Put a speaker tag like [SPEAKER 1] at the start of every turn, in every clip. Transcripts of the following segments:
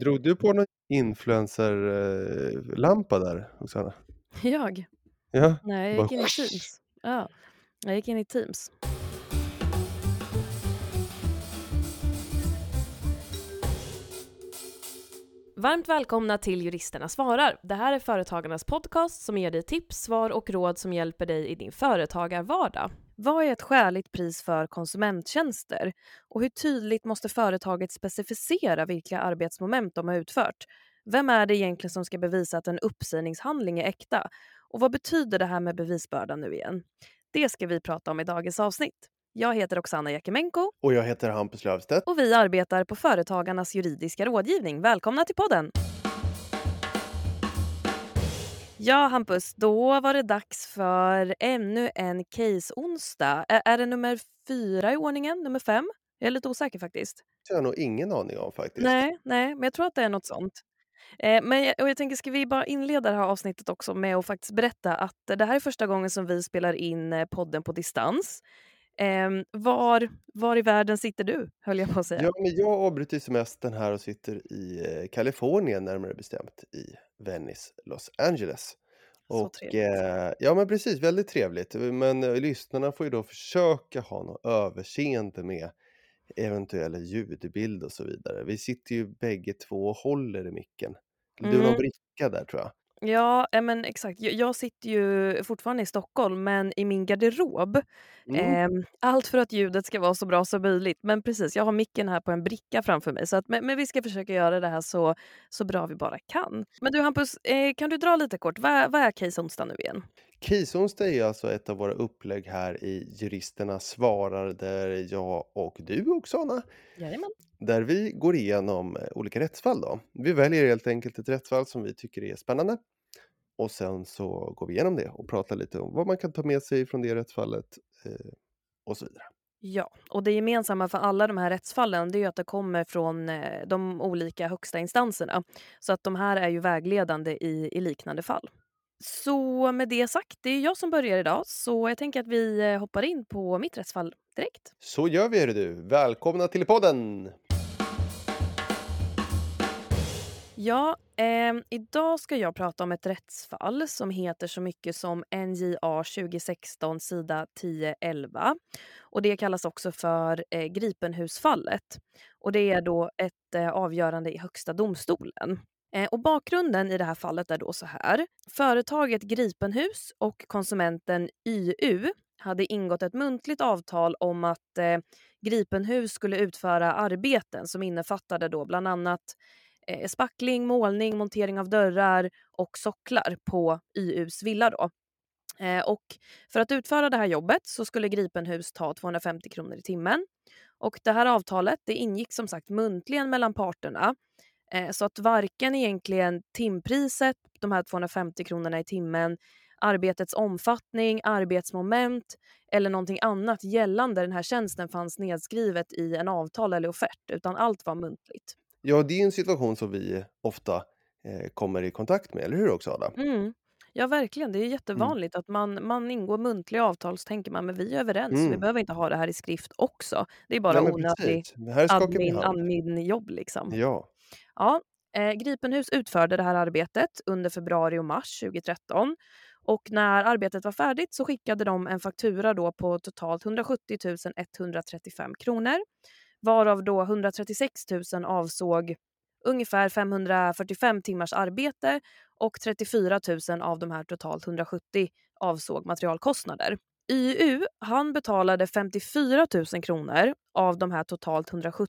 [SPEAKER 1] Drog du på någon influencer-lampa där, Oksana?
[SPEAKER 2] Jag?
[SPEAKER 1] Ja,
[SPEAKER 2] Nej, jag gick in i Teams. Ja, jag gick in i Teams. Varmt välkomna till Juristerna svarar. Det här är Företagarnas podcast som ger dig tips, svar och råd som hjälper dig i din företagarvardag. Vad är ett skäligt pris för konsumenttjänster? Och hur tydligt måste företaget specificera vilka arbetsmoment de har utfört? Vem är det egentligen som ska bevisa att en uppsägningshandling är äkta? Och vad betyder det här med bevisbördan nu igen? Det ska vi prata om i dagens avsnitt. Jag heter Oksana Jakimenko
[SPEAKER 1] och jag heter Hampus Löfstedt.
[SPEAKER 2] och vi arbetar på Företagarnas juridiska rådgivning. Välkomna till podden! Ja, Hampus, då var det dags för ännu en case-onsdag. Är, är det nummer fyra i ordningen? Nummer fem? Jag är lite osäker faktiskt.
[SPEAKER 1] Det har jag nog ingen aning om faktiskt.
[SPEAKER 2] Nej, nej, men jag tror att det är något sånt. Eh, men jag, och jag tänker, ska vi bara inleda det här avsnittet också med att faktiskt berätta att det här är första gången som vi spelar in eh, podden på distans. Eh, var, var i världen sitter du, höll jag på att säga.
[SPEAKER 1] Ja, men jag avbryter semestern här och sitter i eh, Kalifornien, närmare bestämt i Venice, Los Angeles.
[SPEAKER 2] Så
[SPEAKER 1] Och eh, ja, men precis, väldigt trevligt. Men eh, lyssnarna får ju då försöka ha något överseende med eventuella ljudbild och så vidare. Vi sitter ju bägge två och håller i micken. Du har någon
[SPEAKER 2] Mm.
[SPEAKER 1] bricka där tror jag.
[SPEAKER 2] Ja, eh, men exakt. Jag, jag sitter ju fortfarande i Stockholm, men i min garderob.
[SPEAKER 1] Mm.
[SPEAKER 2] Ehm, allt för att ljudet ska vara så bra som möjligt. Men precis, jag har micken här på en bricka framför mig. Så att, men, men vi ska försöka göra det här så, så bra vi bara kan. Men du Hampus, eh, kan du dra lite kort? Vad, vad är case onsdag nu igen?
[SPEAKER 1] Kisonsdag är alltså ett av våra upplägg här i Juristerna svarar där jag och du Oksana
[SPEAKER 2] Jajamän.
[SPEAKER 1] där vi går igenom eh, olika rättsfall. Då. Vi väljer helt enkelt ett rättsfall som vi tycker är spännande och sen så går vi igenom det och pratar lite om vad man kan ta med sig från det rättsfallet eh, och så vidare.
[SPEAKER 2] Ja, och det gemensamma för alla de här rättsfallen det är ju att det kommer från eh, de olika högsta instanserna. Så att de här är ju vägledande i, i liknande fall. Så med det sagt, det är jag som börjar idag så jag tänker att vi eh, hoppar in på mitt rättsfall direkt.
[SPEAKER 1] Så gör vi hörru du. Välkomna till podden!
[SPEAKER 2] Ja, eh, idag ska jag prata om ett rättsfall som heter så mycket som NJA 2016 sida 1011. Och det kallas också för eh, Gripenhusfallet. Och det är då ett eh, avgörande i Högsta domstolen. Eh, och bakgrunden i det här fallet är då så här. Företaget Gripenhus och konsumenten YU hade ingått ett muntligt avtal om att eh, Gripenhus skulle utföra arbeten som innefattade då bland annat eh, spackling, målning, montering av dörrar och socklar på YUs villa. Då. Eh, och för att utföra det här jobbet så skulle Gripenhus ta 250 kronor i timmen. Och det här avtalet det ingick som sagt muntligen mellan parterna. Eh, så att varken egentligen timpriset, de här 250 kronorna i timmen, arbetets omfattning, arbetsmoment eller någonting annat gällande den här tjänsten fanns nedskrivet i en avtal eller offert, utan allt var muntligt.
[SPEAKER 1] Ja, det är en situation som vi ofta eh, kommer i kontakt med, eller hur Oksana?
[SPEAKER 2] Mm. Ja, verkligen. Det är jättevanligt att man, man ingår muntliga avtal så tänker man men vi är överens, vi
[SPEAKER 1] Mm.
[SPEAKER 2] behöver inte ha det här i skrift också. Det är bara
[SPEAKER 1] Ja, men
[SPEAKER 2] onödig
[SPEAKER 1] precis. Här skakar vi
[SPEAKER 2] admin, admin-jobb liksom.
[SPEAKER 1] Ja.
[SPEAKER 2] Ja, eh, Gripenhus utförde det här arbetet under februari och mars 2013. Och när arbetet var färdigt så skickade de en faktura då på totalt 170 135 kronor. Varav då 136 000 avsåg ungefär 545 timmars arbete och 34 000 av de här totalt 170 avsåg materialkostnader. YU han betalade 54 000 kronor av de här totalt 170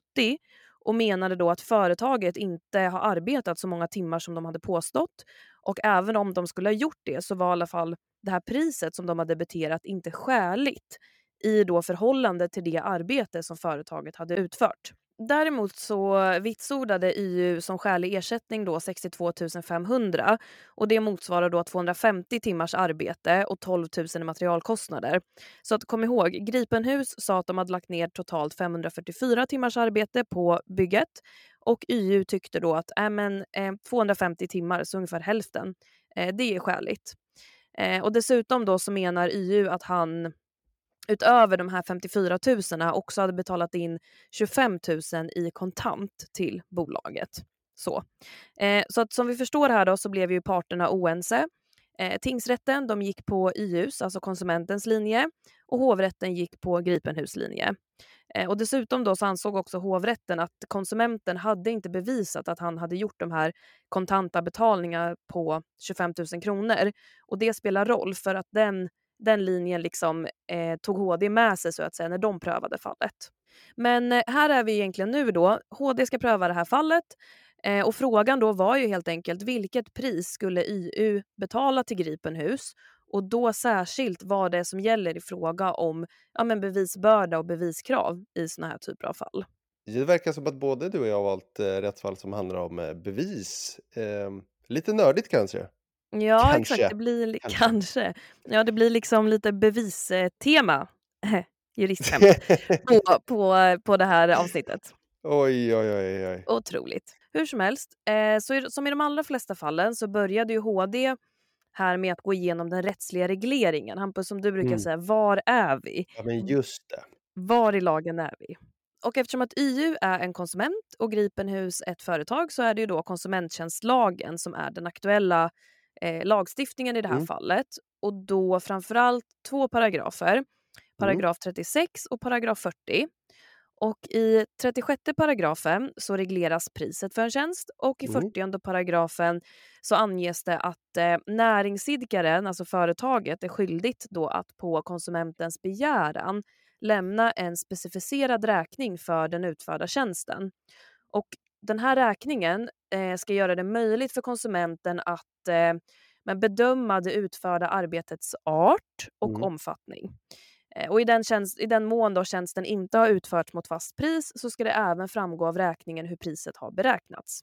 [SPEAKER 2] och menade då att företaget inte har arbetat så många timmar som de hade påstått. Och även om de skulle ha gjort det så var i alla fall det här priset som de hade debiterat inte skäligt i då förhållande till det arbete som företaget hade utfört. Däremot så vitsordade YU som skälig ersättning då 62 500 och det motsvarar då 250 timmars arbete och 12 000 i materialkostnader. Så att kom ihåg, Gripenhus sa att de hade lagt ner totalt 544 timmars arbete på bygget och YU tyckte då att äh, men, eh, 250 timmar, så ungefär hälften, eh, det är skäligt. Eh, och dessutom då så menar YU att han utöver de här 54 000 också hade betalat in 25 000 i kontant till bolaget. Så, eh, så att som vi förstår här då så blev ju parterna oense. Eh, tingsrätten de gick på YUs, alltså konsumentens linje och hovrätten gick på Gripenhus linje. Eh, och dessutom då så ansåg också hovrätten att konsumenten hade inte bevisat att han hade gjort de här kontanta betalningar på 25 000 kronor. Och det spelar roll för att den, den linjen liksom, eh, tog HD med sig så att säga när de prövade fallet. Men eh, här är vi egentligen nu då. HD ska pröva det här fallet eh, och frågan då var ju helt enkelt vilket pris skulle IU betala till Gripenhus och då särskilt vad det är som gäller i fråga om ja, men bevisbörda och beviskrav i såna här typer av fall.
[SPEAKER 1] Det verkar som att både du och jag har valt eh, rättsfall som handlar om eh, bevis. Eh, lite nördigt kanske?
[SPEAKER 2] Ja, kanske. exakt. Det blir kanske. kanske. Ja, det blir liksom lite bevistema, juristskämt, på, på, på det här avsnittet.
[SPEAKER 1] Oj, oj, oj, oj.
[SPEAKER 2] Otroligt. Hur som helst, eh, så som i de allra flesta fallen så började ju HD här med att gå igenom den rättsliga regleringen. Hampus, som du brukar mm. säga, var är vi?
[SPEAKER 1] Ja, men just det.
[SPEAKER 2] Var i lagen är vi? Och eftersom att YU är en konsument och Gripenhus ett företag så är det ju då konsumenttjänstlagen som är den aktuella eh, lagstiftningen i det här mm. fallet. Och då framförallt två paragrafer. Mm. Paragraf 36 och paragraf 40. Och i 36 paragrafen så regleras priset för en tjänst och i 40 mm. paragrafen så anges det att eh, näringsidkaren, alltså företaget, är skyldigt då att på konsumentens begäran lämna en specificerad räkning för den utförda tjänsten. Och den här räkningen eh, ska göra det möjligt för konsumenten att eh, bedöma det utförda arbetets art och mm. omfattning. Eh, och i den, tjänst, i den mån då tjänsten inte har utförts mot fast pris så ska det även framgå av räkningen hur priset har beräknats.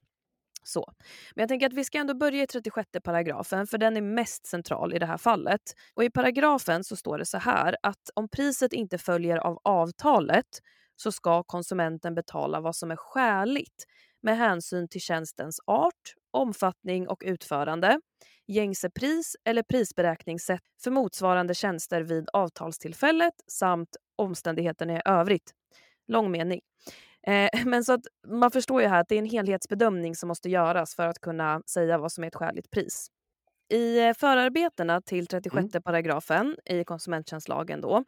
[SPEAKER 2] Så. Men jag tänker att vi ska ändå börja i 36 paragrafen för den är mest central i det här fallet. Och I paragrafen så står det så här att om priset inte följer av avtalet så ska konsumenten betala vad som är skäligt med hänsyn till tjänstens art, omfattning och utförande, gängse pris eller prisberäkningssätt för motsvarande tjänster vid avtalstillfället samt omständigheterna i övrigt. Lång mening. Eh, men så att man förstår ju här att det är en helhetsbedömning som måste göras för att kunna säga vad som är ett skäligt pris. I eh, förarbetena till 36 mm. paragrafen i konsumenttjänstlagen då,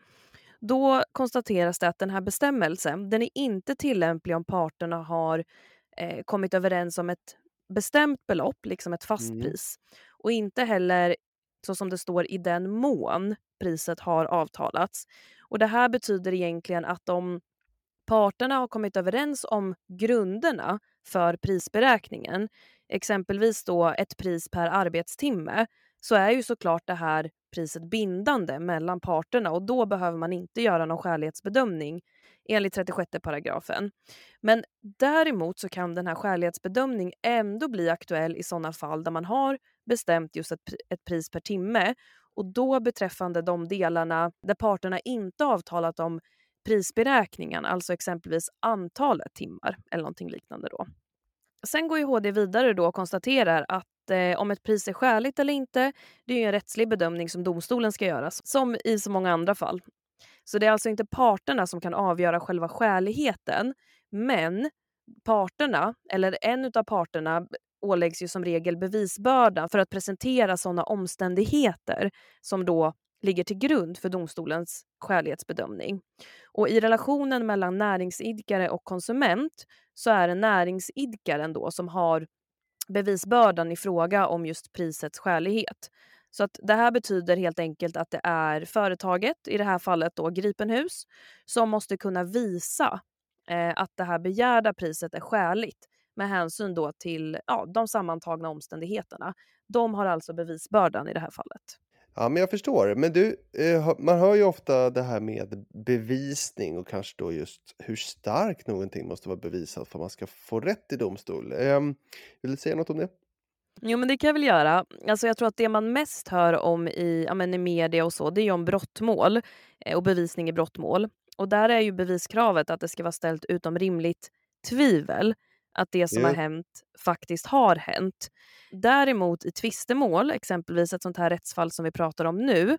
[SPEAKER 2] då konstateras det att den här bestämmelsen den är inte tillämplig om parterna har eh, kommit överens om ett bestämt belopp, liksom ett fast mm. pris. Och inte heller så som det står i den mån priset har avtalats. Och Det här betyder egentligen att om parterna har kommit överens om grunderna för prisberäkningen, exempelvis då ett pris per arbetstimme, så är ju såklart det här priset bindande mellan parterna och då behöver man inte göra någon skälighetsbedömning enligt 36 paragrafen. Men däremot så kan den här skälighetsbedömning ändå bli aktuell i sådana fall där man har bestämt just ett, ett pris per timme och då beträffande de delarna där parterna inte avtalat om prisberäkningen, alltså exempelvis antalet timmar eller någonting liknande. Då. Sen går ju HD vidare då och konstaterar att eh, om ett pris är skäligt eller inte, det är en rättslig bedömning som domstolen ska göra, som i så många andra fall. Så det är alltså inte parterna som kan avgöra själva skäligheten, men parterna, eller en av parterna, åläggs ju som regel bevisbördan för att presentera sådana omständigheter som då ligger till grund för domstolens skälighetsbedömning. Och I relationen mellan näringsidkare och konsument så är det näringsidkaren då som har bevisbördan i fråga om just prisets skälighet. Så att det här betyder helt enkelt att det är företaget, i det här fallet då Gripenhus, som måste kunna visa eh, att det här begärda priset är skäligt med hänsyn då till ja, de sammantagna omständigheterna. De har alltså bevisbördan i det här fallet.
[SPEAKER 1] Ja, men jag förstår. Men du, eh, man hör ju ofta det här med bevisning och kanske då just hur starkt någonting måste vara bevisat för att man ska få rätt i domstol. Ehm, vill du säga något om det?
[SPEAKER 2] Jo, men det kan jag väl göra. Alltså, jag tror att det man mest hör om i, ja, men i media och så, det är om brottmål eh, och bevisning i brottmål. Och där är ju beviskravet att det ska vara ställt utom rimligt tvivel att det som yeah. har hänt faktiskt har hänt. Däremot i tvistemål, exempelvis ett sånt här rättsfall som vi pratar om nu,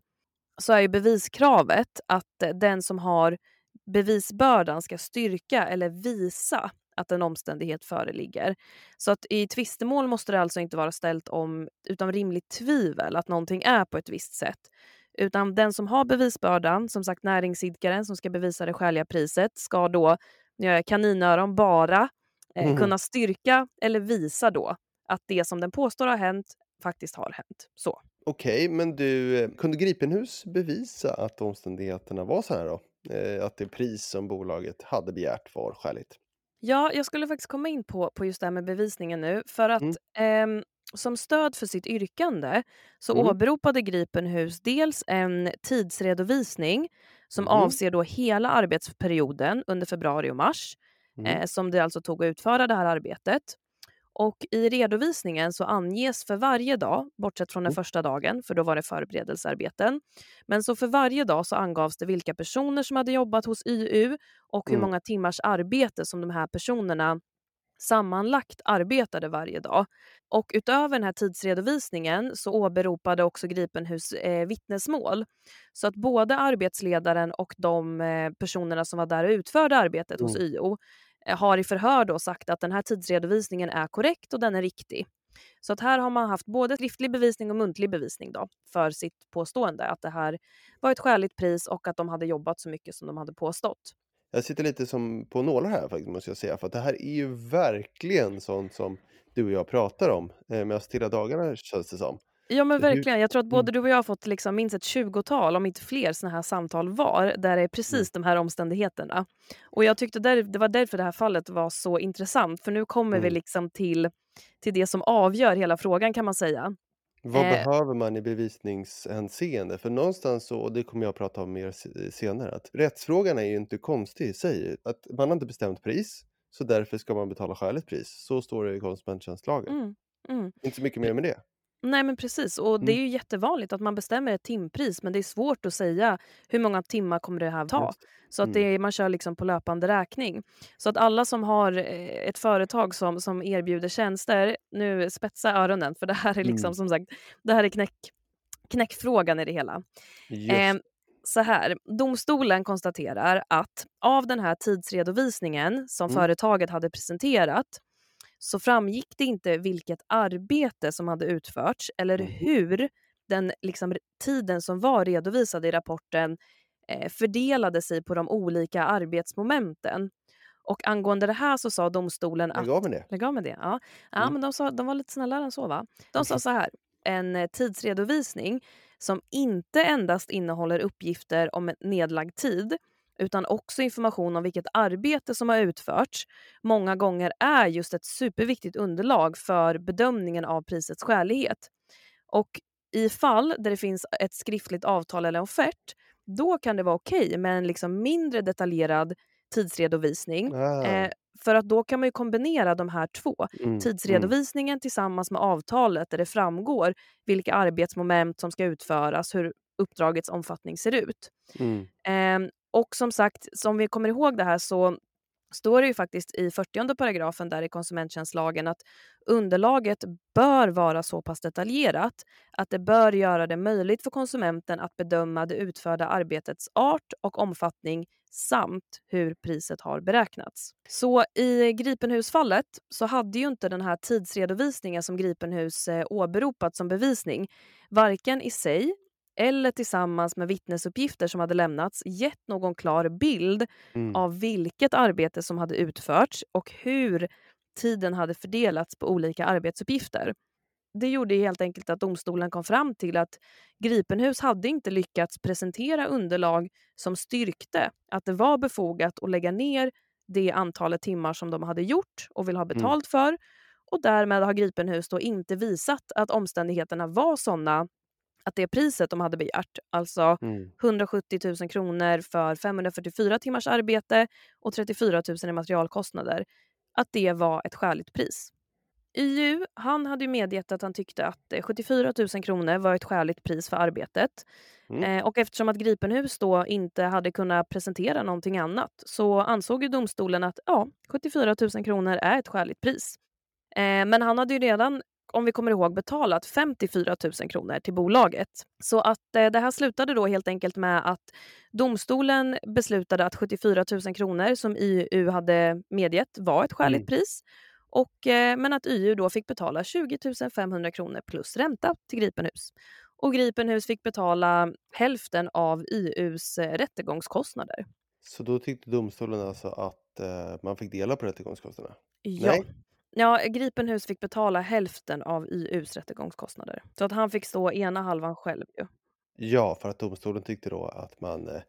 [SPEAKER 2] så är ju beviskravet att den som har bevisbördan ska styrka eller visa att en omständighet föreligger. Så att i tvistemål måste det alltså inte vara ställt om utan rimligt tvivel att någonting är på ett visst sätt. Utan den som har bevisbördan, som sagt näringsidkaren som ska bevisa det skäliga priset, ska då, nu gör jag kaninöron, bara eh,
[SPEAKER 1] Mhm.
[SPEAKER 2] kunna styrka eller visa då att det som den påstår har hänt faktiskt har hänt. Så.
[SPEAKER 1] Okej, men du, eh, kunde Gripenhus bevisa att omständigheterna var så här då? Eh, att det pris som bolaget hade begärt var skäligt?
[SPEAKER 2] Ja, jag skulle faktiskt komma in på, på just det här med bevisningen nu. För att
[SPEAKER 1] Mm.
[SPEAKER 2] ehm, som stöd för sitt yrkande så
[SPEAKER 1] Mm.
[SPEAKER 2] åberopade Gripenhus dels en tidsredovisning som
[SPEAKER 1] Mhm.
[SPEAKER 2] avser då hela arbetsperioden under februari och mars.
[SPEAKER 1] Mm.
[SPEAKER 2] eh, som det alltså tog att utföra det här arbetet. Och i redovisningen så anges för varje dag, bortsett från den
[SPEAKER 1] Mm.
[SPEAKER 2] första dagen, för då var det förberedelsearbeten. Men så för varje dag så angavs det vilka personer som hade jobbat hos YU och hur
[SPEAKER 1] Mm.
[SPEAKER 2] många timmars arbete som de här personerna sammanlagt arbetade varje dag. Och utöver den här tidsredovisningen så åberopade också Gripenhus eh, vittnesmål. Så att både arbetsledaren och de eh, personerna som var där och utförde arbetet hos
[SPEAKER 1] Mm.
[SPEAKER 2] YO eh, Eh, har i förhör då sagt att den här tidsredovisningen är korrekt och den är riktig. Så att här har man haft både skriftlig bevisning och muntlig bevisning då för sitt påstående att det här var ett skäligt pris och att de hade jobbat så mycket som de hade påstått.
[SPEAKER 1] Jag sitter lite som på nålar här faktiskt måste jag säga. För att det här är ju verkligen sånt som du och jag pratar om eh, med oss till dagarna känns det som.
[SPEAKER 2] Ja men verkligen. Jag tror att
[SPEAKER 1] Mm.
[SPEAKER 2] både du och jag har fått liksom minst ett tjugotal, om inte fler, såna här samtal var där det är precis
[SPEAKER 1] Mm.
[SPEAKER 2] de här omständigheterna. Och jag tyckte där, det var därför det här fallet var så intressant. För nu kommer vi
[SPEAKER 1] Mm.
[SPEAKER 2] liksom till, till det som avgör hela frågan kan man säga.
[SPEAKER 1] Vad
[SPEAKER 2] Eh.
[SPEAKER 1] behöver man i bevisningshänseende? För någonstans så, och det kommer jag att prata om mer se- senare, att rättsfrågan är ju inte konstig i sig. Att man har inte bestämt pris, så därför ska man betala skäligt pris. Så står det i konsumenttjänstlagen.
[SPEAKER 2] Mm. Mm.
[SPEAKER 1] Inte så mycket mer med det.
[SPEAKER 2] Nej men precis, och det är
[SPEAKER 1] Mm.
[SPEAKER 2] ju jättevanligt att man bestämmer ett timpris men det är svårt att säga hur många timmar kommer det här ta. Så att är- man kör liksom på löpande räkning. Så att alla som har eh, ett företag som, som erbjuder tjänster, nu spetsa öronen för det här är liksom
[SPEAKER 1] Mm.
[SPEAKER 2] som sagt, det här är knäck, knäckfrågan i det hela. Eh, så här, domstolen konstaterar att av den här tidsredovisningen som
[SPEAKER 1] Mm.
[SPEAKER 2] företaget hade presenterat så framgick det inte vilket arbete som hade utförts eller
[SPEAKER 1] Mhm.
[SPEAKER 2] hur den liksom, tiden som var redovisad i rapporten eh, fördelade sig på de olika arbetsmomenten. Och angående det här så sa domstolen att
[SPEAKER 1] Lägg av med det.
[SPEAKER 2] Lägg av med det. Ja, ja
[SPEAKER 1] Mm.
[SPEAKER 2] men de, sa, de var lite snällare än så va? De sa så här. En eh, tidsredovisning som inte endast innehåller uppgifter om nedlagd tid utan också information om vilket arbete som har utförts många gånger är just ett superviktigt underlag för bedömningen av prisets skälighet. Och i fall där det finns ett skriftligt avtal eller offert då kan det vara okej med en liksom mindre detaljerad tidsredovisning
[SPEAKER 1] Ah.
[SPEAKER 2] Eh, för att då kan man ju kombinera de här två.
[SPEAKER 1] Mm. Mm.
[SPEAKER 2] Tidsredovisningen tillsammans med avtalet där det framgår vilka arbetsmoment som ska utföras, hur uppdragets omfattning ser ut.
[SPEAKER 1] Mm.
[SPEAKER 2] Ehm, och som sagt, som vi kommer ihåg det här så står det ju faktiskt i 40 paragrafen där i konsumenttjänstlagen att underlaget bör vara så pass detaljerat att det bör göra det möjligt för konsumenten att bedöma det utförda arbetets art och omfattning samt hur priset har beräknats. Så i Gripenhus-fallet så hade ju inte den här tidsredovisningen som Gripenhus eh, åberopat som bevisning varken i sig eller tillsammans med vittnesuppgifter som hade lämnats gett någon klar bild
[SPEAKER 1] Mm.
[SPEAKER 2] av vilket arbete som hade utförts och hur tiden hade fördelats på olika arbetsuppgifter. Det gjorde helt enkelt att domstolen kom fram till att Gripenhus hade inte lyckats presentera underlag som styrkte att det var befogat att lägga ner det antalet timmar som de hade gjort och vill ha betalt för. Och därmed har Gripenhus då inte visat att omständigheterna var sådana att det priset de hade begärt, alltså
[SPEAKER 1] Mm.
[SPEAKER 2] 170 000 kronor för 544 timmars arbete och 34 000 i materialkostnader, att det var ett skäligt pris. YU han hade ju medgett att han tyckte att eh, 74 000 kronor var ett skäligt pris för arbetet.
[SPEAKER 1] Mm.
[SPEAKER 2] Eh, och eftersom att Gripenhus då inte hade kunnat presentera någonting annat så ansåg ju domstolen att ja, 74 000 kronor är ett skäligt pris. Eh, men han hade ju redan om vi kommer ihåg betalat 54 000 kronor till bolaget. Så att eh, det här slutade då helt enkelt med att domstolen beslutade att 74 000 kronor som IU hade medgett var ett skäligt
[SPEAKER 1] Mm.
[SPEAKER 2] pris. Och, eh, men att YU då fick betala 20 500 kronor plus ränta till Gripenhus. Och Gripenhus fick betala hälften av YUs eh, rättegångskostnader.
[SPEAKER 1] Så då tyckte domstolen alltså att eh, man fick dela på rättegångskostnaderna?
[SPEAKER 2] Ja.
[SPEAKER 1] Nej.
[SPEAKER 2] Ja, Gripenhus fick betala hälften av YUs rättegångskostnader. Så att han fick stå ena halvan själv ju.
[SPEAKER 1] Ja, för att domstolen tyckte då att man eh,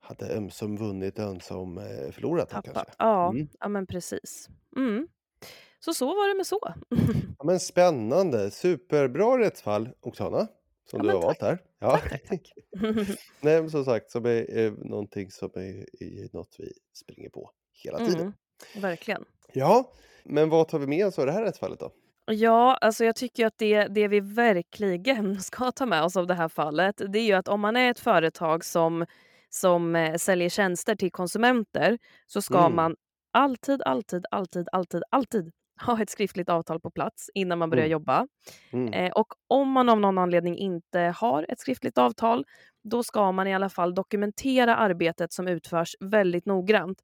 [SPEAKER 1] hade ömsom vunnit ömsom eh, förlorat då
[SPEAKER 2] Tappat.
[SPEAKER 1] kanske.
[SPEAKER 2] Ja,
[SPEAKER 1] Mm.
[SPEAKER 2] ja men precis. Mm. Så så var det med så.
[SPEAKER 1] Ja, men spännande, superbra rättsfall Oksana, som
[SPEAKER 2] Ja,
[SPEAKER 1] du
[SPEAKER 2] men
[SPEAKER 1] har valt här. Ja.
[SPEAKER 2] Tack, tack, tack.
[SPEAKER 1] Nej, men som sagt, som är, är någonting som är, är något vi springer på hela tiden.
[SPEAKER 2] Mm, verkligen.
[SPEAKER 1] Ja, men vad tar vi med oss av det här rättsfallet då?
[SPEAKER 2] Ja, alltså jag tycker att det, det vi verkligen ska ta med oss av det här fallet, det är ju att om man är ett företag som, som eh, säljer tjänster till konsumenter så ska
[SPEAKER 1] Mm.
[SPEAKER 2] man alltid, alltid, alltid, alltid, alltid ha ett skriftligt avtal på plats innan man börjar
[SPEAKER 1] Mm.
[SPEAKER 2] jobba.
[SPEAKER 1] Mm.
[SPEAKER 2] Eh, och om man av någon anledning inte har ett skriftligt avtal, då ska man i alla fall dokumentera arbetet som utförs väldigt noggrant.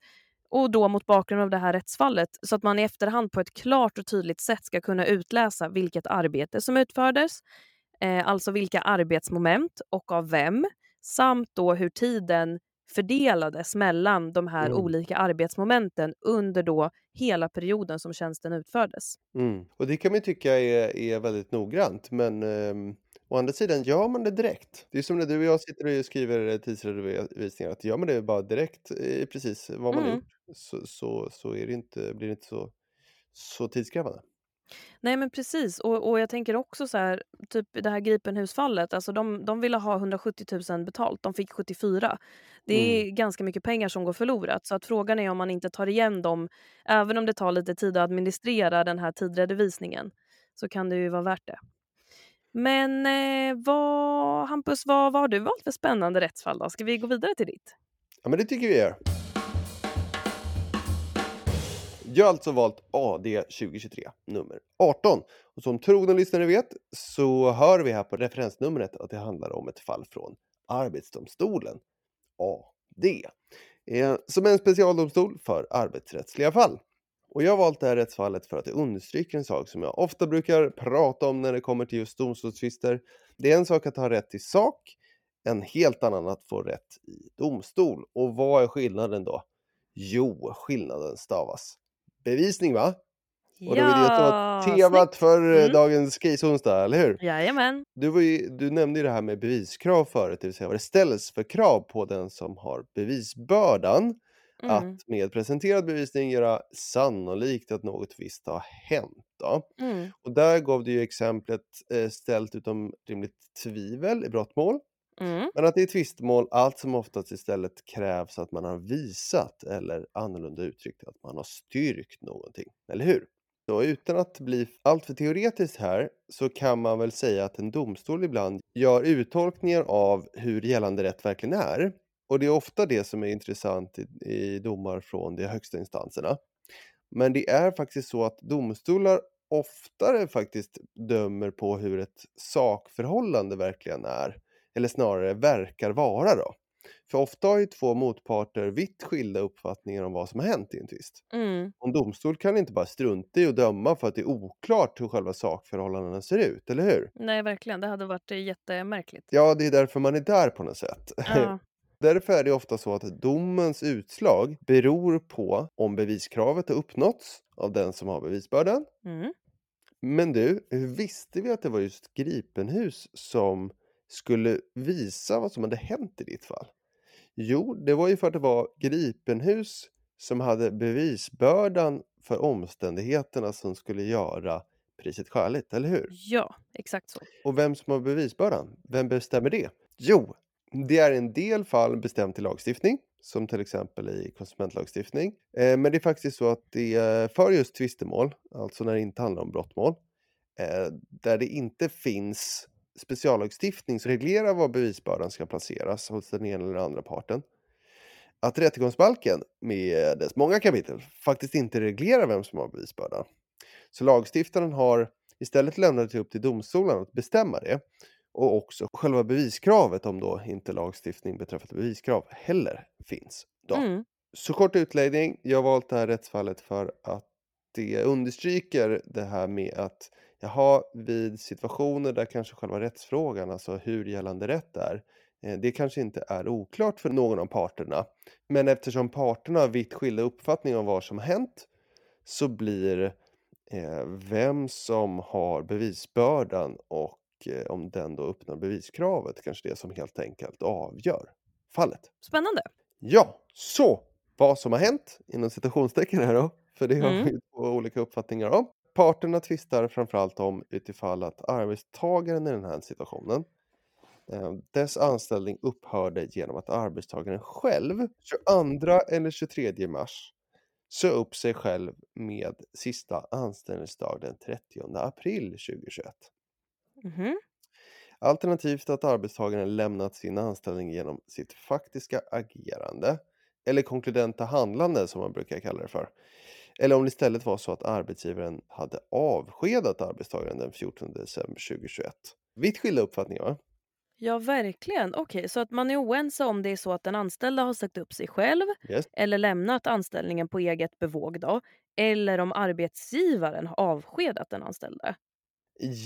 [SPEAKER 2] Och då mot bakgrund av det här rättsfallet, så att man i efterhand på ett klart och tydligt sätt ska kunna utläsa vilket arbete som utfördes, eh, alltså vilka arbetsmoment och av vem, samt då hur tiden fördelades mellan de här
[SPEAKER 1] Mm.
[SPEAKER 2] olika arbetsmomenten under då hela perioden som tjänsten utfördes.
[SPEAKER 1] Mm. Och det kan man tycka är, är väldigt noggrant, men ehm, å andra sidan gör man det direkt. Det är som när du och jag sitter och skriver tidsredovisningar, att gör man det bara direkt precis vad man
[SPEAKER 2] Mm.
[SPEAKER 1] gjort så, så, så är det inte, blir det inte så, så tidskrävande.
[SPEAKER 2] Nej men precis, och, och jag tänker också så här, typ det här Gripenhusfallet, alltså de, de ville ha 170 000 betalt, de fick 74. Det är
[SPEAKER 1] Mm.
[SPEAKER 2] ganska mycket pengar som går förlorat, så att frågan är om man inte tar igen dem, även om det tar lite tid att administrera den här tidredovisningen, så kan det ju vara värt det. Men eh, vad, Hampus, vad, vad har du valt för spännande rättsfall då? Ska vi gå vidare till ditt?
[SPEAKER 1] Ja, men det tycker vi gör. Jag har alltså valt AD 2023, nummer 18. Och som trogna lyssnare vet så hör vi här på referensnumret att det handlar om ett fall från Arbetsdomstolen, AD, eh, som är en specialdomstol för arbetsrättsliga fall. Och jag har valt det här rättsfallet för att det understryker en sak som jag ofta brukar prata om när det kommer till just domstolstvister. Det är en sak att ha rätt i sak, en helt annan att få rätt i domstol. Och vad är skillnaden då? Jo, skillnaden stavas bevisning va? Och det var det som var temat för eh,
[SPEAKER 2] Mm.
[SPEAKER 1] dagens case-onsdag, eller hur?
[SPEAKER 2] Jajamän.
[SPEAKER 1] Du, var ju, du nämnde ju det här med beviskrav förut, det vill säga vad det ställs för krav på den som har bevisbördan
[SPEAKER 2] Mm.
[SPEAKER 1] att med presenterad bevisning göra sannolikt att något visst har hänt.
[SPEAKER 2] Mm.
[SPEAKER 1] Och där gav du ju exemplet eh, ställt utom rimligt tvivel i brottmål.
[SPEAKER 2] Mm.
[SPEAKER 1] Men att det är tvistmål allt som oftast istället krävs att man har visat eller annorlunda uttryckt att man har styrkt någonting, eller hur? Så utan att bli alltför teoretiskt här så kan man väl säga att en domstol ibland gör uttolkningar av hur gällande rätt verkligen är. Och det är ofta det som är intressant i, i domar från de högsta instanserna. Men det är faktiskt så att domstolar oftare faktiskt dömer på hur ett sakförhållande verkligen är eller snarare verkar vara då. För ofta har ju två motparter vitt skilda uppfattningar om vad som har hänt i en tvist.
[SPEAKER 2] Mm.
[SPEAKER 1] En domstol kan inte bara strunta i att döma för att det är oklart hur själva sakförhållandena ser ut, eller hur?
[SPEAKER 2] Nej, verkligen. Det hade varit eh, jättemärkligt.
[SPEAKER 1] Ja, det är därför man är där på något sätt.
[SPEAKER 2] Ja.
[SPEAKER 1] Därför är det ofta så att domens utslag beror på om beviskravet har uppnåtts av den som har bevisbördan.
[SPEAKER 2] Mm.
[SPEAKER 1] Men du, hur visste vi att det var just Gripenhus som skulle visa vad som hade hänt i ditt fall? Jo, det var ju för att det var Gripenhus som hade bevisbördan för omständigheterna som skulle göra priset skäligt, eller hur?
[SPEAKER 2] ja, exakt så.
[SPEAKER 1] Och vem som har bevisbördan? Vem bestämmer det? Jo, det är i en del fall bestämt i lagstiftning, som till exempel i konsumentlagstiftning. Eh, men det är faktiskt så att det är för just tvistemål, alltså när det inte handlar om brottmål, eh, där det inte finns speciallagstiftning som reglerar var bevisbördan ska placeras hos den ena eller andra parten. Att rättegångsbalken med dess många kapitel faktiskt inte reglerar vem som har bevisbördan. Så lagstiftaren har Istället lämnat det upp till domstolarna att bestämma det och också själva beviskravet om då inte lagstiftning beträffande beviskrav heller finns. Då.
[SPEAKER 2] Mm.
[SPEAKER 1] Så kort utläggning. Jag har valt det här rättsfallet för att det understryker det här med att jaha, vid situationer där kanske själva rättsfrågan, alltså hur gällande rätt är, eh, det kanske inte är oklart för någon av parterna. Men eftersom parterna har vitt skilda uppfattningar om vad som har hänt så blir eh, vem som har bevisbördan och om den då uppnår beviskravet kanske det som helt enkelt avgör fallet.
[SPEAKER 2] Spännande.
[SPEAKER 1] Ja, så vad som har hänt inom citationstecken här då, för det har
[SPEAKER 2] Mm.
[SPEAKER 1] vi två olika uppfattningar om. Parterna tvistar framförallt om utifall att arbetstagaren i den här situationen eh, dess anställning upphörde genom att arbetstagaren själv 22 eller 23 mars sa upp sig själv med sista anställningsdag den 30 april 2021.
[SPEAKER 2] Mhm.
[SPEAKER 1] Alternativt att arbetstagaren lämnat sin anställning genom sitt faktiska agerande eller konkludenta handlande som man brukar kalla det för. Eller om det istället var så att arbetsgivaren hade avskedat arbetstagaren den 14 december 2021. Vitt skilda uppfattningar va?
[SPEAKER 2] Ja, verkligen. Okej, så att man är oense om det är så att den anställda har sagt upp sig själv
[SPEAKER 1] Yes.
[SPEAKER 2] eller lämnat anställningen på eget bevåg då, eller om arbetsgivaren har avskedat den anställde.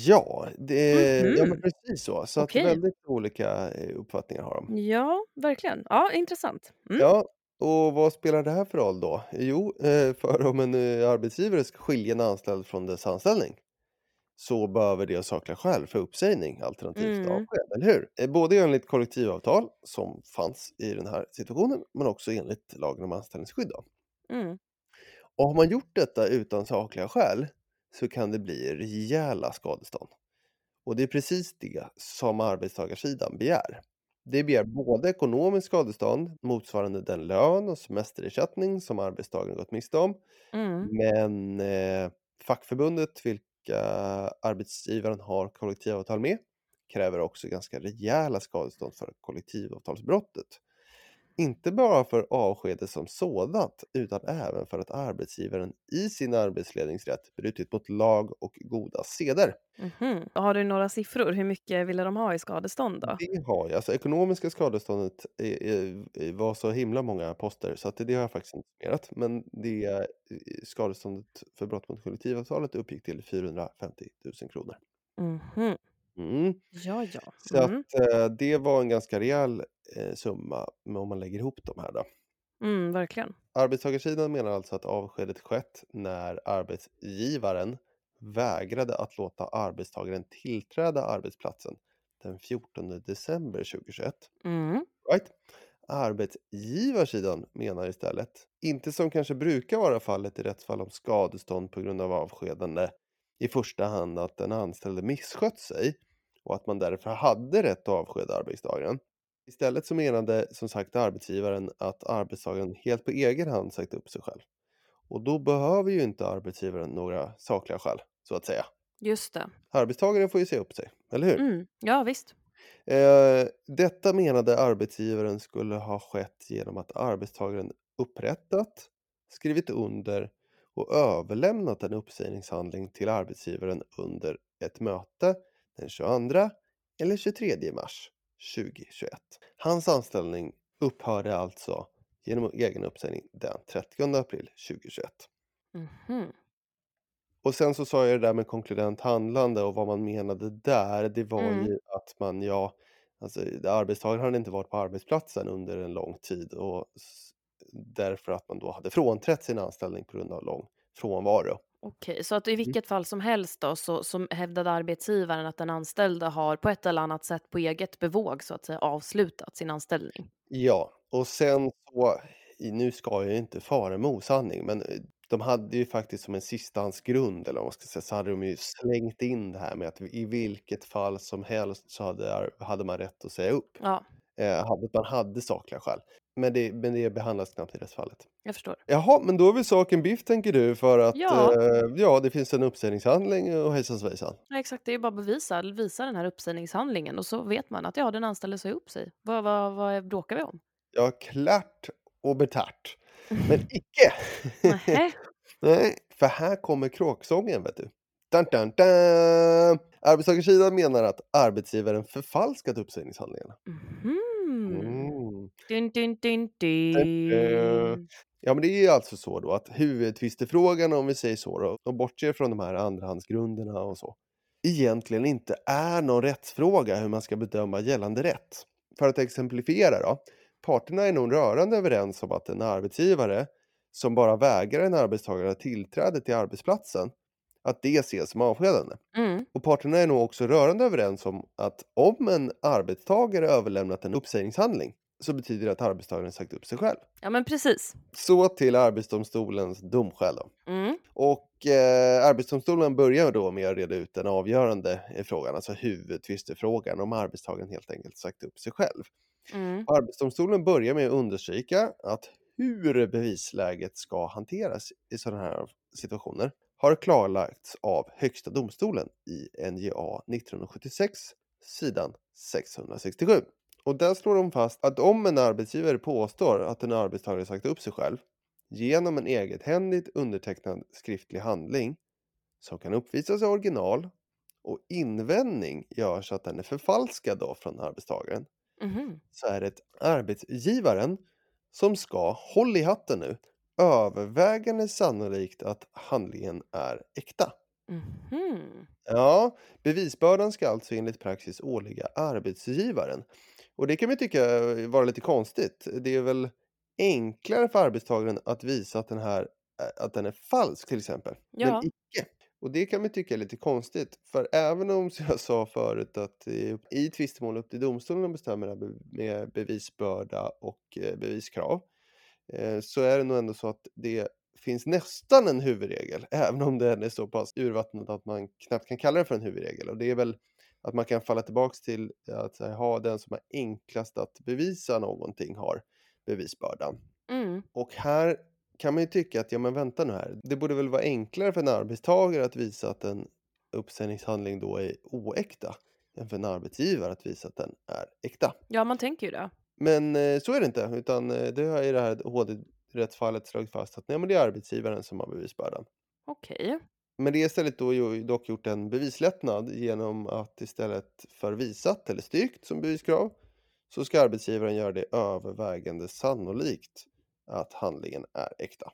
[SPEAKER 1] Ja, det, ja men
[SPEAKER 2] Mhm.
[SPEAKER 1] precis så. Så att
[SPEAKER 2] Okej.
[SPEAKER 1] väldigt olika eh, uppfattningar har de.
[SPEAKER 2] Ja, verkligen. Ja, intressant. Mm.
[SPEAKER 1] Ja, och vad spelar det här för roll då? Jo, eh, för om en eh, arbetsgivare ska skilja en anställd från dess anställning så behöver det sakliga skäl för uppsägning alternativt
[SPEAKER 2] Mm.
[SPEAKER 1] avsked, eller hur? Eh, Både enligt kollektivavtal som fanns i den här situationen men också enligt lagen om anställningsskydd. Då.
[SPEAKER 2] Mm.
[SPEAKER 1] Och har man gjort detta utan sakliga skäl så kan det bli rejäla skadestånd. Och det är precis det som arbetstagarsidan begär. Det begär både ekonomiskt skadestånd motsvarande den lön och semesterersättning som arbetstagaren gått miste om.
[SPEAKER 2] Mm.
[SPEAKER 1] Men eh, fackförbundet, vilka arbetsgivaren har kollektivavtal med, kräver också ganska rejäla skadestånd för kollektivavtalsbrottet. Inte bara för avskedet som sådant, utan även för att arbetsgivaren i sin arbetsledningsrätt brutit mot lag och goda seder.
[SPEAKER 2] Mhm. Har du några siffror? Hur mycket ville de ha i skadestånd då?
[SPEAKER 1] Det har jag. Alltså ekonomiska skadeståndet var så himla många poster så att det, det har jag faktiskt inte summerat. Men det eh, skadeståndet för brott mot kollektivavtalet uppgick till 450 000 kronor.
[SPEAKER 2] Mhm.
[SPEAKER 1] Mm.
[SPEAKER 2] Ja, ja.
[SPEAKER 1] Så
[SPEAKER 2] Mm.
[SPEAKER 1] att eh, det var en ganska rejäl eh, summa om man lägger ihop de här då.
[SPEAKER 2] Mm, verkligen.
[SPEAKER 1] Arbetstagarsidan menar alltså att avskedet skett när arbetsgivaren vägrade att låta arbetstagaren tillträda arbetsplatsen den 14 december 2021.
[SPEAKER 2] Mm.
[SPEAKER 1] Right? Arbetsgivarsidan menar istället, inte som kanske brukar vara fallet i rättsfall om skadestånd på grund av avskedande, i första hand att den anställde misskött sig och att man därför hade rätt att avskeda arbetstagaren. Istället så menade som sagt arbetsgivaren att arbetstagaren helt på egen hand sagt upp sig själv. Och då behöver ju inte arbetsgivaren några sakliga skäl, så att säga.
[SPEAKER 2] Just det.
[SPEAKER 1] Arbetstagaren får ju säga upp sig, eller hur?
[SPEAKER 2] Mm. Ja, visst.
[SPEAKER 1] Eh, detta menade arbetsgivaren skulle ha skett genom att arbetstagaren upprättat, skrivit under och överlämnat en uppsägningshandling till arbetsgivaren under ett möte den 22 eller 23 mars 2021. Hans anställning upphörde alltså genom egen uppsägning den 30 april 2021.
[SPEAKER 2] Mhm.
[SPEAKER 1] Och sen så sa jag det där med konkludent handlande och vad man menade där, det var
[SPEAKER 2] Mm.
[SPEAKER 1] ju att man, ja, alltså arbetstagaren hade inte varit på arbetsplatsen under en lång tid och därför att man då hade frånträtt sin anställning på grund av lång frånvaro.
[SPEAKER 2] Okej, så att i
[SPEAKER 1] Mm.
[SPEAKER 2] vilket fall som helst då så, så hävdade arbetsgivaren att den anställda har på ett eller annat sätt på eget bevåg så att säga avslutat sin anställning.
[SPEAKER 1] Ja, och sen så, nu ska jag ju inte fara med osanning, men eh, de hade ju faktiskt som en sistahandsgrund, eller vad man ska säga, så hade de ju slängt in det här med att i vilket fall som helst så hade, hade man rätt att säga upp.
[SPEAKER 2] Ja,
[SPEAKER 1] Eh, hade, man hade sakliga skäl. Men det, men det behandlas knappt i rättsfallet.
[SPEAKER 2] jag förstår.
[SPEAKER 1] Jaha, men då är väl saken biff tänker du för att
[SPEAKER 2] Ja.
[SPEAKER 1] eh, ja, det finns en uppsägningshandling och hejsan svejsan.
[SPEAKER 2] Ja, exakt, det är ju bara att bevisa, visa den här uppsägningshandlingen och så vet man att ja, den anställde sa upp sig. Vad, vad, vad bråkar vi om?
[SPEAKER 1] Ja, klart och betärt. Men icke! Nej, för här kommer kråksången vet du. Dun, dun, dun. Arbetstagarsidan menar att arbetsgivaren förfalskat uppsägningshandlingarna.
[SPEAKER 2] Mhm.
[SPEAKER 1] Mm.
[SPEAKER 2] Dun, dun, dun,
[SPEAKER 1] Eh,
[SPEAKER 2] dun.
[SPEAKER 1] Ja, men det är alltså så då att huvudtvistefrågan, om vi säger så då, och bortser från de här andrahandsgrunderna och så, egentligen inte är någon rättsfråga hur man ska bedöma gällande rätt. För att exemplifiera då, parterna är nog rörande överens om att en arbetsgivare som bara vägrar en arbetstagare tillträde till arbetsplatsen, att det ses som avskedande.
[SPEAKER 2] Mm.
[SPEAKER 1] Och parterna är nog också rörande överens om att om en arbetstagare överlämnat en uppsägningshandling så betyder det att arbetstagaren sagt upp sig själv.
[SPEAKER 2] Ja, men precis.
[SPEAKER 1] Så till Arbetsdomstolens domskäl då.
[SPEAKER 2] Mm.
[SPEAKER 1] Och eh, Arbetsdomstolen börjar då med att reda ut den avgörande eh, frågan, alltså huvudtvistefrågan om arbetstagaren helt enkelt sagt upp sig själv.
[SPEAKER 2] Mm.
[SPEAKER 1] Arbetsdomstolen börjar med att understryka att hur bevisläget ska hanteras i sådana här situationer har klarlagts av Högsta domstolen i NJA 1976, sidan 667. Och där slår de fast att om en arbetsgivare påstår att en arbetstagare sagt upp sig själv genom en egenhändigt undertecknad skriftlig handling som kan uppvisas i original och invändning görs att den är förfalskad då från arbetstagaren
[SPEAKER 2] Mhm.
[SPEAKER 1] så är det arbetsgivaren som ska, håll i hatten nu, övervägande sannolikt att handlingen är äkta.
[SPEAKER 2] Mhm.
[SPEAKER 1] Ja, bevisbördan ska alltså enligt praxis åligga arbetsgivaren. Och det kan vi tycka vara lite konstigt. Det är väl enklare för arbetstagaren att visa att den här att den är falsk till exempel.
[SPEAKER 2] Ja.
[SPEAKER 1] Men icke. Och det kan vi tycka är lite konstigt. För även om, som jag sa förut, att i, i tvistemål upp till domstolen bestämmer det med bevisbörda och eh, beviskrav. Eh, så är det nog ändå så att det finns nästan en huvudregel, även om den är så pass urvattnad att man knappt kan kalla det för en huvudregel. Och det är väl att man kan falla tillbaks till att ha den som är enklast att bevisa någonting har bevisbördan.
[SPEAKER 2] Mm.
[SPEAKER 1] Och här kan man ju tycka att, ja men vänta nu här, det borde väl vara enklare för en arbetstagare att visa att en uppsägningshandling då är oäkta än för en arbetsgivare att visa att den är äkta.
[SPEAKER 2] Ja, man tänker ju det.
[SPEAKER 1] Men eh, så är det inte, utan eh, det har i det här HD-rättsfallet slagit fast att nej, men det är arbetsgivaren som har bevisbördan.
[SPEAKER 2] Okej.
[SPEAKER 1] Men det är istället då ju dock gjort en bevislättnad genom att istället för visat eller styrkt som beviskrav så ska arbetsgivaren göra det övervägande sannolikt att handlingen är äkta.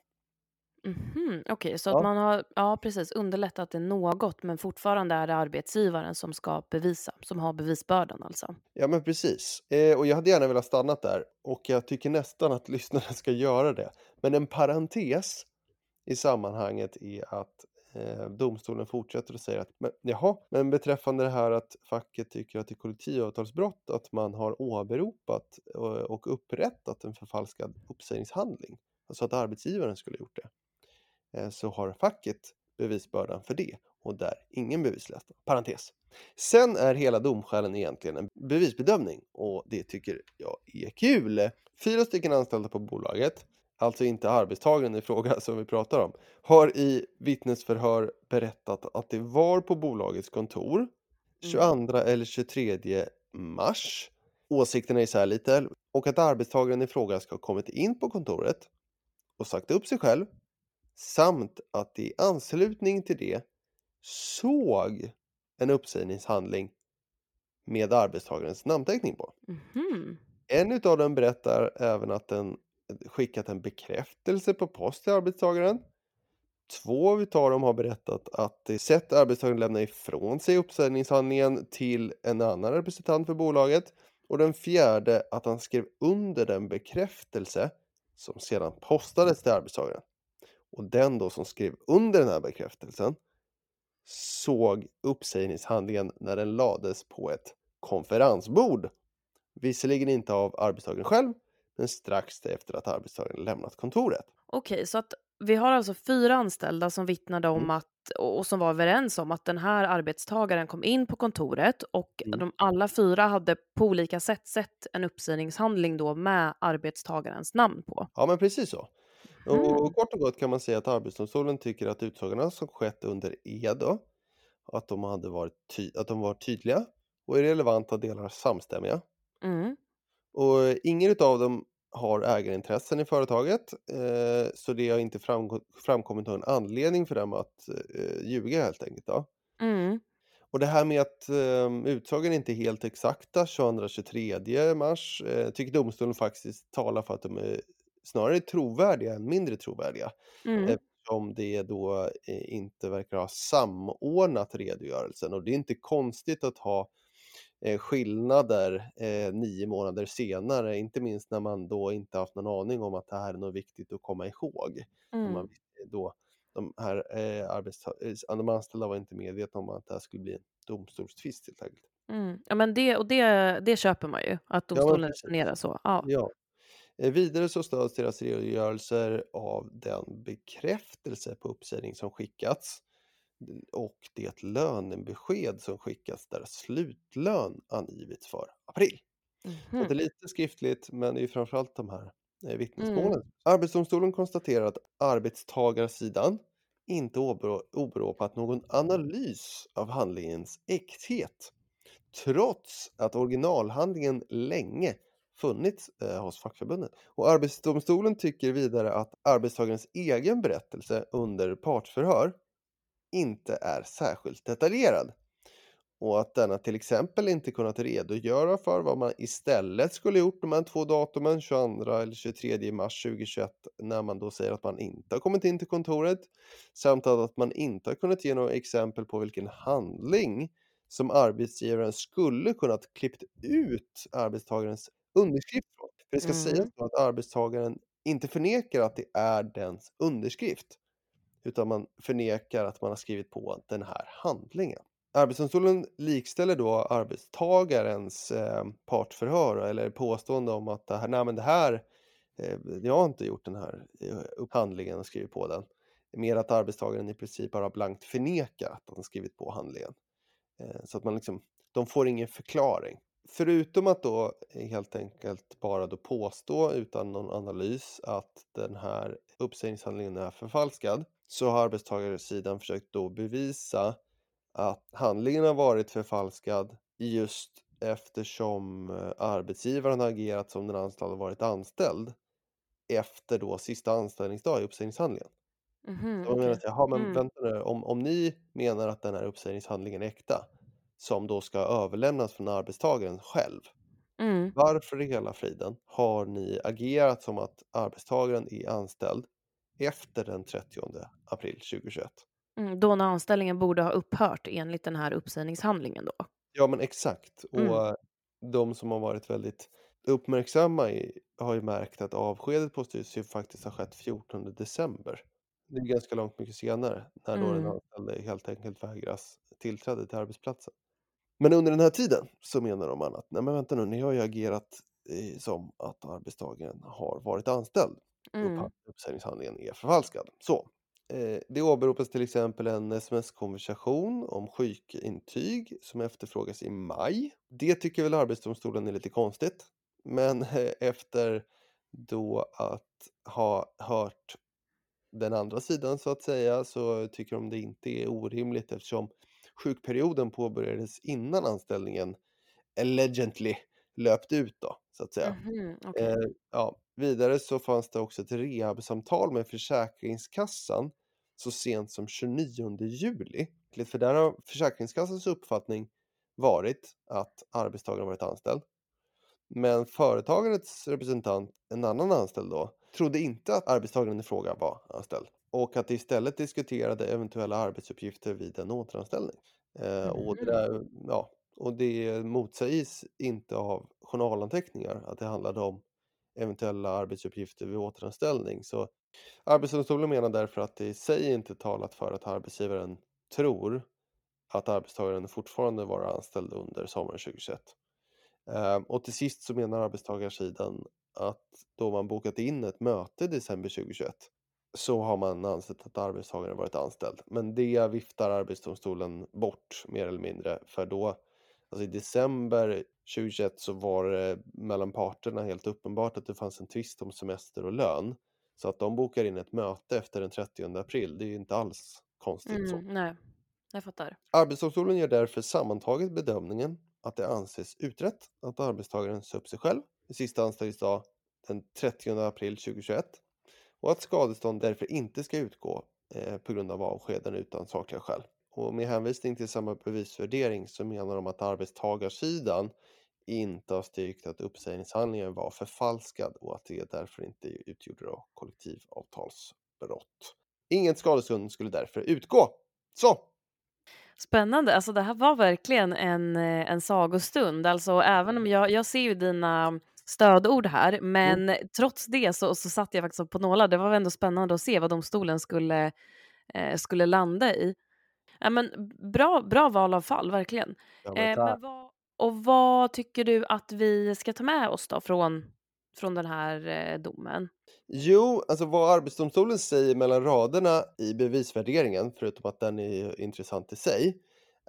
[SPEAKER 2] Mhm. Okej, så
[SPEAKER 1] Ja.
[SPEAKER 2] att man har ja, precis, underlättat det något men fortfarande är det arbetsgivaren som ska bevisa, som har bevisbördan alltså.
[SPEAKER 1] Ja men precis. Eh, och jag hade gärna velat stanna där och jag tycker nästan att lyssnarna ska göra det. Men en parentes i sammanhanget är att Eh, domstolen fortsätter och säger att men, jaha, men beträffande det här att facket tycker att det är kollektivavtalsbrott att man har åberopat eh, och, upprättat en förfalskad uppsägningshandling, alltså att arbetsgivaren skulle ha gjort det, eh, så har facket bevisbördan för det och där ingen bevislättnad. Parentes. Sen är hela domskälen egentligen en bevisbedömning och det tycker jag är kul. Fyra stycken anställda på bolaget, alltså inte arbetstagaren i fråga som vi pratar om, har i vittnesförhör berättat att det var på bolagets kontor 22 eller 23 mars. Åsikterna är isär lite och att arbetstagaren i fråga ska ha kommit in på kontoret och sagt upp sig själv samt att i anslutning till det såg en uppsägningshandling med arbetstagarens namnteckning på.
[SPEAKER 2] Mhm.
[SPEAKER 1] En utav dem berättar även att den skickat en bekräftelse på post till arbetstagaren. Två utav dem har berättat att de sett arbetstagaren lämna ifrån sig uppsägningshandlingen till en annan representant för bolaget. Och den fjärde att han skrev under den bekräftelse som sedan postades till arbetstagaren. Och den då som skrev under den här bekräftelsen såg uppsägningshandlingen när den lades på ett konferensbord. Visserligen inte av arbetstagaren själv, men strax efter att arbetstagaren lämnat kontoret.
[SPEAKER 2] Okej, så att vi har alltså fyra anställda som vittnade om
[SPEAKER 1] Mm.
[SPEAKER 2] att och som var överens om att den här arbetstagaren kom in på kontoret och
[SPEAKER 1] Mm.
[SPEAKER 2] de alla fyra hade på olika sätt sett en uppsägningshandling då med arbetstagarens namn på.
[SPEAKER 1] Ja, men precis så.
[SPEAKER 2] Mhm.
[SPEAKER 1] Och kort och gott kan man säga att Arbetsdomstolen tycker att utsagorna som skett under ed då, att de hade varit att de var tydliga och i relevanta delar samstämmiga.
[SPEAKER 2] Mm.
[SPEAKER 1] Och ingen av dem har ägarintressen i företaget, eh, så det har inte framgå framkommit någon anledning för dem att, eh, ljuga helt enkelt då.
[SPEAKER 2] Mm.
[SPEAKER 1] Och det här med att, eh, uttagen inte är helt exakta 22-23 mars, eh, tycker domstolen faktiskt talar för att de är snarare trovärdiga än mindre trovärdiga.
[SPEAKER 2] Mm.
[SPEAKER 1] Eftersom det då, eh, inte verkar ha samordnat redogörelsen och det är inte konstigt att ha, skillnader, eh, 9 månader senare, inte minst när man då inte haft någon aning om att det här är något viktigt att komma ihåg. Om man
[SPEAKER 2] Mm.
[SPEAKER 1] då de här, eh, arbetsta eh, de anställda var inte medvetna om att det här skulle bli en domstolstvist helt enkelt.
[SPEAKER 2] Mm. Ja, men det och det det köper man ju, att
[SPEAKER 1] Ja,
[SPEAKER 2] domstolen resonerar så. Ja.
[SPEAKER 1] Ja. Eh, vidare så stöds deras redogörelser av den bekräftelse på uppsägning som skickats och det lönebesked som skickats där slutlön angivits för april. Så
[SPEAKER 2] Mhm.
[SPEAKER 1] det är lite skriftligt, men det är ju framför allt de här, eh,
[SPEAKER 2] Mm.
[SPEAKER 1] vittnesmålen. Arbetsdomstolen konstaterar att arbetstagarsidan inte åberopat någon analys av handlingens äkthet, trots att originalhandlingen länge funnits, eh, hos fackförbundet. Och Arbetsdomstolen tycker vidare att arbetstagarens egen berättelse under partsförhör inte är särskilt detaljerad och att denna till exempel inte kunnat redogöra för vad man istället skulle gjort de här 2 datumen, 22 eller 23 mars 2021, när man då säger att man inte har kommit in till kontoret, samt att man inte har kunnat ge några exempel på vilken handling som arbetsgivaren skulle kunnat klippt ut arbetstagarens underskrift från. För det ska sägas
[SPEAKER 2] Mm.
[SPEAKER 1] då att arbetstagaren inte förnekar att det är dens underskrift, utan man förnekar att man har skrivit på den här handlingen. Arbetsdomstolen likställer då arbetstagarens, eh, eller påstående om att det här nej men det här, eh, jag har inte gjort den här, eh, upphandlingen och skrivit på den. Mer att arbetstagaren i princip bara blankt förnekar att han skrivit på handlingen. Eh, så att man liksom, de får ingen förklaring. Förutom att då helt enkelt bara då påstå utan någon analys att den här uppsägningshandlingen är förfalskad, så har arbetstagarsidan försökt då bevisa att handlingen har varit förfalskad just eftersom eh, arbetsgivaren har agerat som den anställde varit anställd efter då sista anställningsdag i uppsägningshandlingen.
[SPEAKER 2] Mhm,
[SPEAKER 1] Så man menar att, jaha men
[SPEAKER 2] Mm.
[SPEAKER 1] vänta nu, om om ni menar att den här uppsägningshandlingen är äkta, som då ska överlämnas från arbetstagaren själv,
[SPEAKER 2] Mm.
[SPEAKER 1] varför i hela friden har ni agerat som att arbetstagaren är anställd efter den 30 april 2021?
[SPEAKER 2] Mm, då när anställningen borde ha upphört enligt den här uppsägningshandlingen då?
[SPEAKER 1] Ja men exakt
[SPEAKER 2] Mm.
[SPEAKER 1] och de som har varit väldigt uppmärksamma i har ju märkt att avskedet på Styrelsen faktiskt har skett 14 december. Det är ganska långt mycket senare när då den
[SPEAKER 2] Mm.
[SPEAKER 1] anställde helt enkelt vägras tillträde till arbetsplatsen. Men under den här tiden så menar de att nej men vänta nu, ni har ju agerat, eh, som att arbetstagaren har varit anställd.
[SPEAKER 2] Mm.
[SPEAKER 1] Uppsägningshandlingen är förfalskad. Så, eh, det åberopas till exempel en sms-konversation om sjukintyg som efterfrågas i maj. Det tycker väl Arbetsdomstolen är lite konstigt, men efter då att ha hört den andra sidan så att säga, så tycker de det inte är orimligt eftersom sjukperioden påbörjades innan anställningen allegedly löpte ut då, så att säga.
[SPEAKER 2] Mhm, okej.
[SPEAKER 1] Eh, ja, vidare så fanns det också ett rehabsamtal med Försäkringskassan så sent som 29 juli. För där har Försäkringskassans uppfattning varit att arbetstagaren varit anställd. Men företagets representant, en annan anställd då, trodde inte att arbetstagaren i fråga var anställd och att istället diskuterade eventuella arbetsuppgifter vid en återanställning. Eh, och det
[SPEAKER 2] Mhm.
[SPEAKER 1] där, ja, och det motsägs inte av journalanteckningar att det handlade om eventuella arbetsuppgifter vid återanställning. Så Arbetsdomstolen menar därför att det i sig inte talat för att arbetsgivaren tror att arbetstagaren fortfarande var anställd under sommaren 2021. Eh, och till sist så menar arbetstagarsidan att då man bokat in ett möte i december 2021 så har man ansett att arbetstagaren varit anställd. Men det viftar Arbetsdomstolen bort mer eller mindre för då, alltså i december 2021 så var det mellan parterna helt uppenbart att det fanns en tvist om semester och lön. Så att de bokar in ett möte efter den 30 april, det är ju inte alls konstigt så.
[SPEAKER 2] Mm, nej, jag fattar.
[SPEAKER 1] Arbetsdomstolen gör därför sammantaget bedömningen att det anses utrett att arbetstagaren sa upp sig själv i sista anställningsdag den 30 april 2021 och att skadestånd därför inte ska utgå eh, på grund av avskeden utan sakliga skäl. Och med hänvisning till samma bevisvärdering så menar de att arbetstagarsidan inte har styrkt att uppsägningshandlingen var förfalskad och att det därför inte utgjorde då kollektivavtalsbrott. Inget skadestånd skulle därför utgå. Så!
[SPEAKER 2] Spännande, alltså det här var verkligen en, eh, en sagostund. Alltså även om jag, jag ser ju dina stödord här, men mm. trots det så, så satt jag faktiskt på nålar. Det var ändå spännande att se vad domstolen skulle, eh, skulle landa i. Ja, men bra, bra val av fall, verkligen. Ja, men eh, men vad, och vad tycker du att vi ska ta med oss då från, från den här eh, domen?
[SPEAKER 1] Jo, alltså vad Arbetsdomstolen säger mellan raderna i bevisvärderingen, förutom att den är intressant i sig,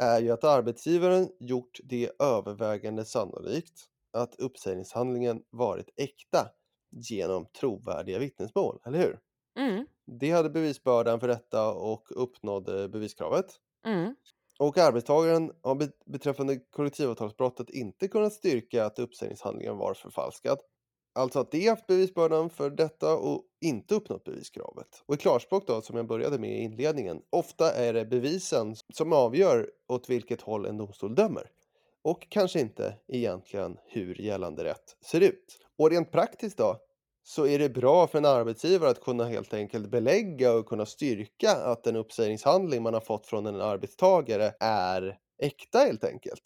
[SPEAKER 1] är ju att arbetsgivaren gjort det övervägande sannolikt att uppsägningshandlingen varit äkta genom trovärdiga vittnesmål, eller hur?
[SPEAKER 2] Mm.
[SPEAKER 1] Det hade bevisbördan för detta och uppnådde beviskravet.
[SPEAKER 2] Mm.
[SPEAKER 1] Och arbetstagaren har beträffande kollektivavtalsbrottet inte kunnat styrka att uppsägningshandlingen var förfalskad. Alltså att de haft bevisbördan för detta och inte uppnått beviskravet. Och i klarspråk då, som jag började med i inledningen, ofta är det bevisen som avgör åt vilket håll en domstol dömer. Och kanske inte egentligen hur gällande rätt ser ut. Och rent praktiskt då, så är det bra för en arbetsgivare att kunna helt enkelt belägga och kunna styrka att den uppsägningshandling man har fått från en arbetstagare är äkta helt enkelt.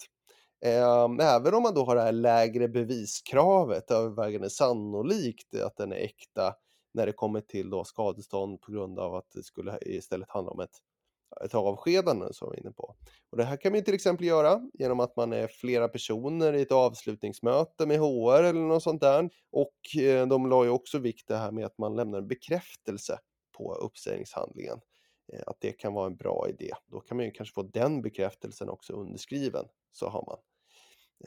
[SPEAKER 1] Ehm, även om man då har det här lägre beviskravet, övervägande sannolikt att den är äkta när det kommer till då skadestånd på grund av att det skulle istället handla om ett ett avskedande som vi var inne på. Och det här kan man till exempel göra genom att man är flera personer i ett avslutningsmöte med HR eller något sånt där. Och eh, de la ju också vikt det här med att man lämnar en bekräftelse på uppsägningshandlingen. Eh, att det kan vara en bra idé. Då kan man ju kanske få den bekräftelsen också underskriven. Så har man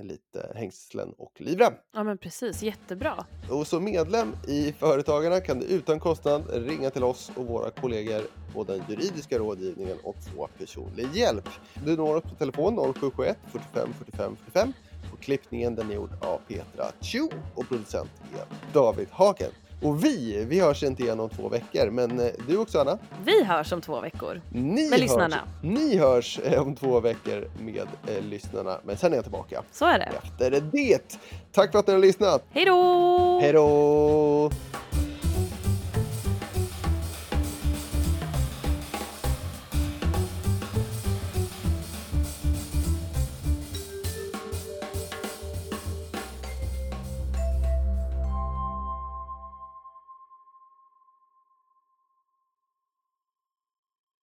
[SPEAKER 1] lite hängslen och livrem.
[SPEAKER 2] Ja men precis, jättebra.
[SPEAKER 1] Och som medlem i Företagarna kan du utan kostnad ringa till oss och våra kollegor på den juridiska rådgivningen och få personlig hjälp. Du når oss på telefon 0771 45 45 45 och klippningen den är gjord av Petra Chu och producent är David Hagen. Och vi, vi hörs inte igen om två veckor. Men eh, du också Anna?
[SPEAKER 2] Vi hörs om två veckor.
[SPEAKER 1] Ni
[SPEAKER 2] med
[SPEAKER 1] hörs,
[SPEAKER 2] lyssnarna.
[SPEAKER 1] Ni hörs eh, om två veckor med eh, lyssnarna. Men sen är jag tillbaka.
[SPEAKER 2] Så är det.
[SPEAKER 1] Efter det. Tack för att ni har lyssnat.
[SPEAKER 2] Hej då!
[SPEAKER 1] Hej då!